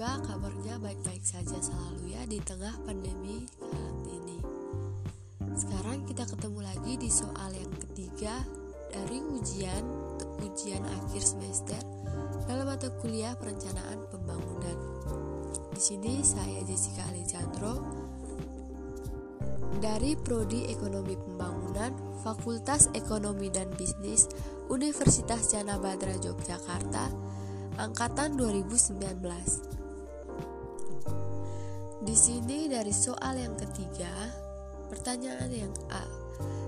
Semoga kabarnya baik-baik saja selalu ya di tengah pandemi saat ini. Sekarang kita ketemu lagi di soal yang ketiga dari ujian ujian akhir semester dalam mata kuliah perencanaan pembangunan. Di sini saya Jessica Alejandro dari Prodi Ekonomi Pembangunan Fakultas Ekonomi dan Bisnis Universitas Jana Badra Yogyakarta angkatan 2019. Di sini dari soal yang ketiga, pertanyaan yang A.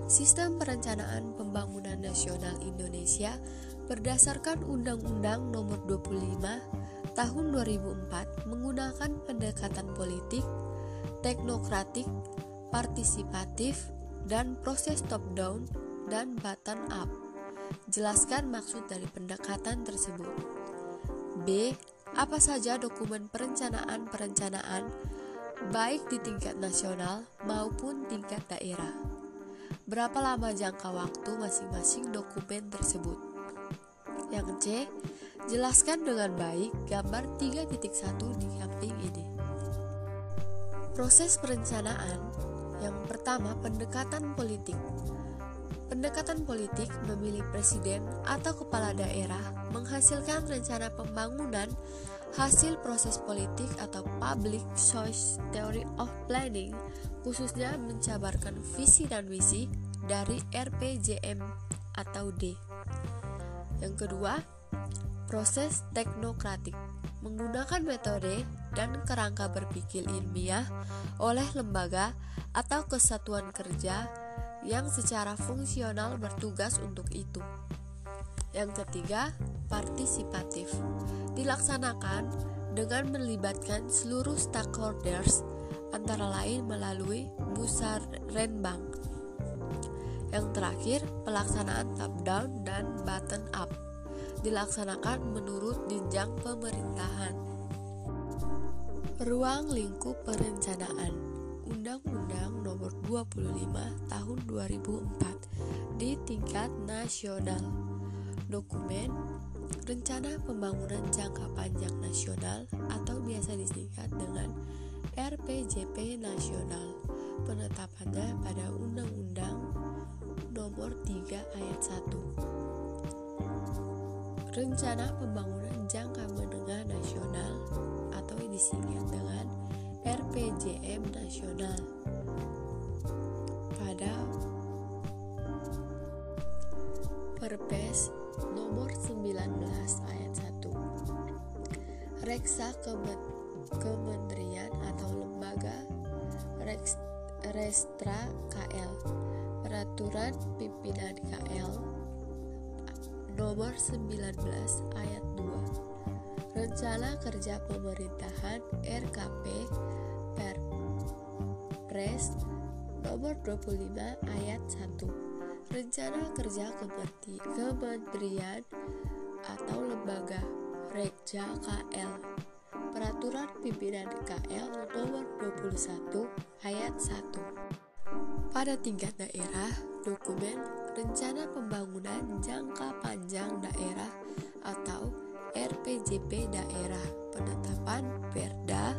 Sistem Perencanaan Pembangunan Nasional Indonesia berdasarkan Undang-Undang Nomor 25 Tahun 2004 menggunakan pendekatan politik, teknokratik, partisipatif, dan proses top down dan bottom up. Jelaskan maksud dari pendekatan tersebut. B. Apa saja dokumen perencanaan-perencanaan baik di tingkat nasional maupun tingkat daerah? Berapa lama jangka waktu masing-masing dokumen tersebut? Yang C. Jelaskan dengan baik gambar 3.1 di samping ini. Proses perencanaan yang pertama pendekatan politik Pendekatan politik memilih presiden atau kepala daerah menghasilkan rencana pembangunan hasil proses politik atau public choice theory of planning khususnya mencabarkan visi dan misi dari RPJM atau D. Yang kedua, proses teknokratik menggunakan metode dan kerangka berpikir ilmiah oleh lembaga atau kesatuan kerja yang secara fungsional bertugas untuk itu. Yang ketiga, partisipatif. Dilaksanakan dengan melibatkan seluruh stakeholders antara lain melalui musyarenbang. Yang terakhir, pelaksanaan top down dan bottom up dilaksanakan menurut jenjang pemerintahan. Ruang lingkup perencanaan Undang-Undang Nomor 25 Tahun 2004 di tingkat nasional. Dokumen Rencana Pembangunan Jangka Panjang Nasional atau biasa disingkat dengan RPJP Nasional. Penetapannya pada Undang-Undang Nomor 3 Ayat 1. Rencana Pembangunan Jangka Menengah Nasional atau disingkat dengan RPJM nasional pada Perpres nomor 1 Reksa Kementerian atau lembaga Restra KL Peraturan Pimpinan KL nomor 19 ayat 2 Rencana Kerja Pemerintahan RKP Perpres nomor 25 ayat 1 Rencana Kerja Kementerian atau Lembaga Rekja KL Peraturan Pimpinan KL nomor 21 ayat 1 Pada tingkat daerah, dokumen Rencana Pembangunan Jangka Panjang Daerah atau RPJP daerah. Penetapan Perda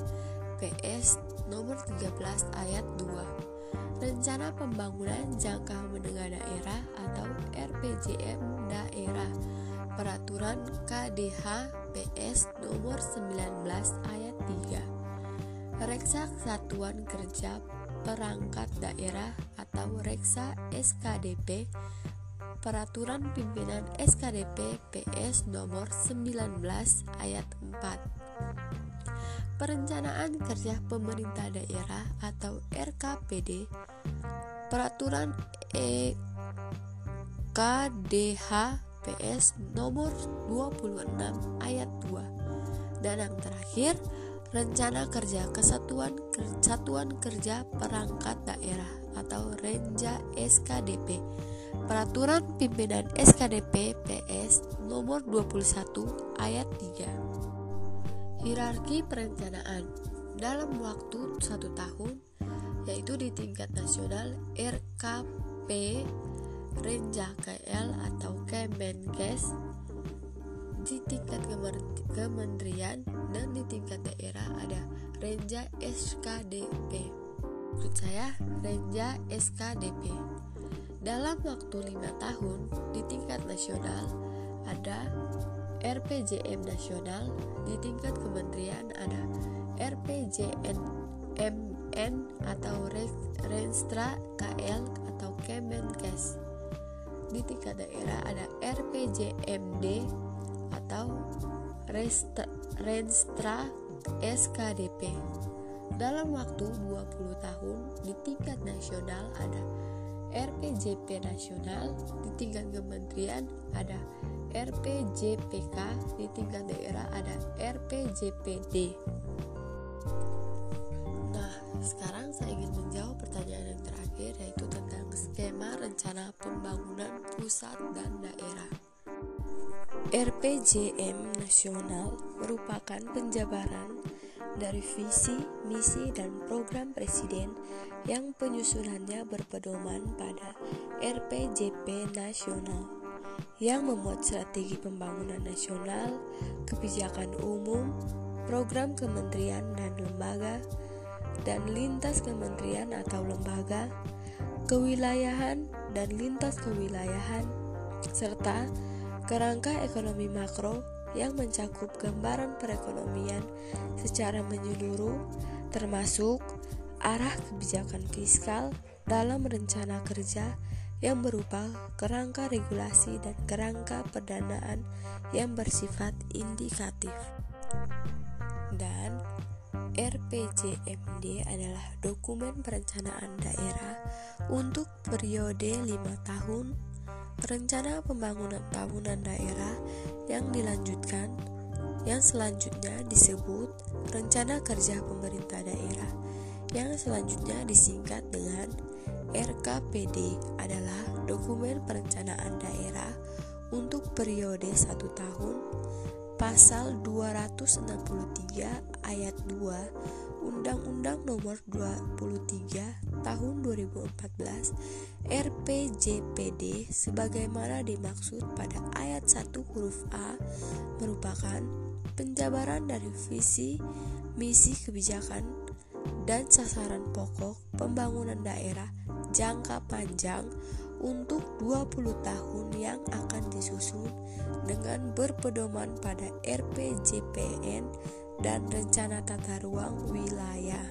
PS nomor 13 ayat 2 Rencana Pembangunan Jangka Menengah Daerah atau RPJM daerah. Peraturan KDH PS nomor 19 ayat 3 Reksa Satuan Kerja Perangkat Daerah atau Reksa SKDP Peraturan Pimpinan SKDP PS nomor 19 ayat 4. Perencanaan Kerja Pemerintah Daerah atau RKPD Peraturan EKDH PS nomor 26 ayat 2 dan yang terakhir Rencana Kerja Kesatuan Kesatuan Kerja Perangkat Daerah atau Renja SKDP Peraturan Pimpinan SKDP PS nomor 21 ayat 3 Hierarki perencanaan dalam waktu satu tahun yaitu di tingkat nasional RKP Renja KL atau Kemenkes di tingkat kementerian dan di tingkat daerah ada Renja SKDP. Maksud saya Renja SKDP. Dalam waktu lima tahun di tingkat nasional ada RPJM nasional, di tingkat kementerian ada RPJMN atau Renstra KL atau Kemenkes. Di tingkat daerah ada RPJMD atau Renstra SKDP. Dalam waktu 20 tahun di tingkat nasional ada RPJP nasional, di tingkat kementerian ada RPJPK, di tingkat daerah ada RPJPD. Nah, sekarang saya ingin menjawab pertanyaan yang terakhir yaitu tentang skema rencana pembangunan pusat dan daerah. RPJM nasional merupakan penjabaran dari visi, misi, dan program Presiden yang penyusunannya berpedoman pada RPJP nasional yang memuat strategi pembangunan nasional, kebijakan umum, program kementerian dan lembaga, dan lintas kementerian atau lembaga, kewilayahan dan lintas kewilayahan, serta kerangka ekonomi makro yang mencakup gambaran perekonomian secara menyeluruh termasuk arah kebijakan fiskal dalam rencana kerja yang berupa kerangka regulasi dan kerangka pendanaan yang bersifat indikatif. Dan RPJMD adalah dokumen perencanaan daerah untuk periode 5 tahun. Rencana pembangunan tahunan daerah yang dilanjutkan yang selanjutnya disebut rencana kerja pemerintah daerah. Yang selanjutnya disingkat dengan RKPD adalah dokumen perencanaan daerah untuk periode satu tahun pasal 263 ayat 2 Undang-Undang Nomor 23 Tahun 2014 RPJPD sebagaimana dimaksud pada ayat 1 huruf A merupakan penjabaran dari visi, misi kebijakan dan sasaran pokok pembangunan daerah jangka panjang untuk 20 tahun yang akan disusun dengan berpedoman pada RPJPN dan rencana tata ruang wilayah.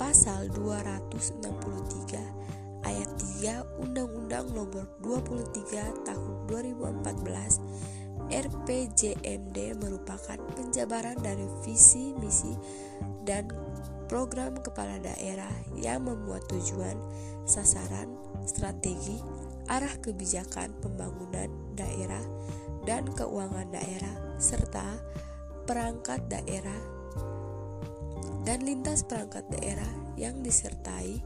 Pasal 263 ayat 3 Undang-Undang Nomor 23 Tahun 2014 RPJMD merupakan penjabaran dari visi, misi, dan program kepala daerah yang memuat tujuan, sasaran, strategi, arah kebijakan pembangunan daerah, dan keuangan daerah, serta perangkat daerah dan lintas perangkat daerah yang disertai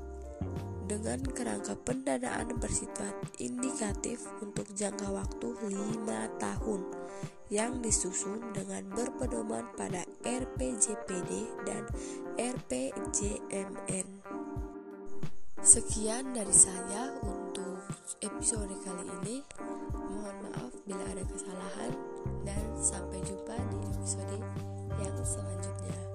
dengan kerangka pendanaan bersifat indikatif untuk jangka waktu 5 tahun yang disusun dengan berpedoman pada RPJPD dan RPJMN. Sekian dari saya untuk episode kali ini. Mohon maaf bila ada kesalahan dan sampai jumpa di episode yang selanjutnya.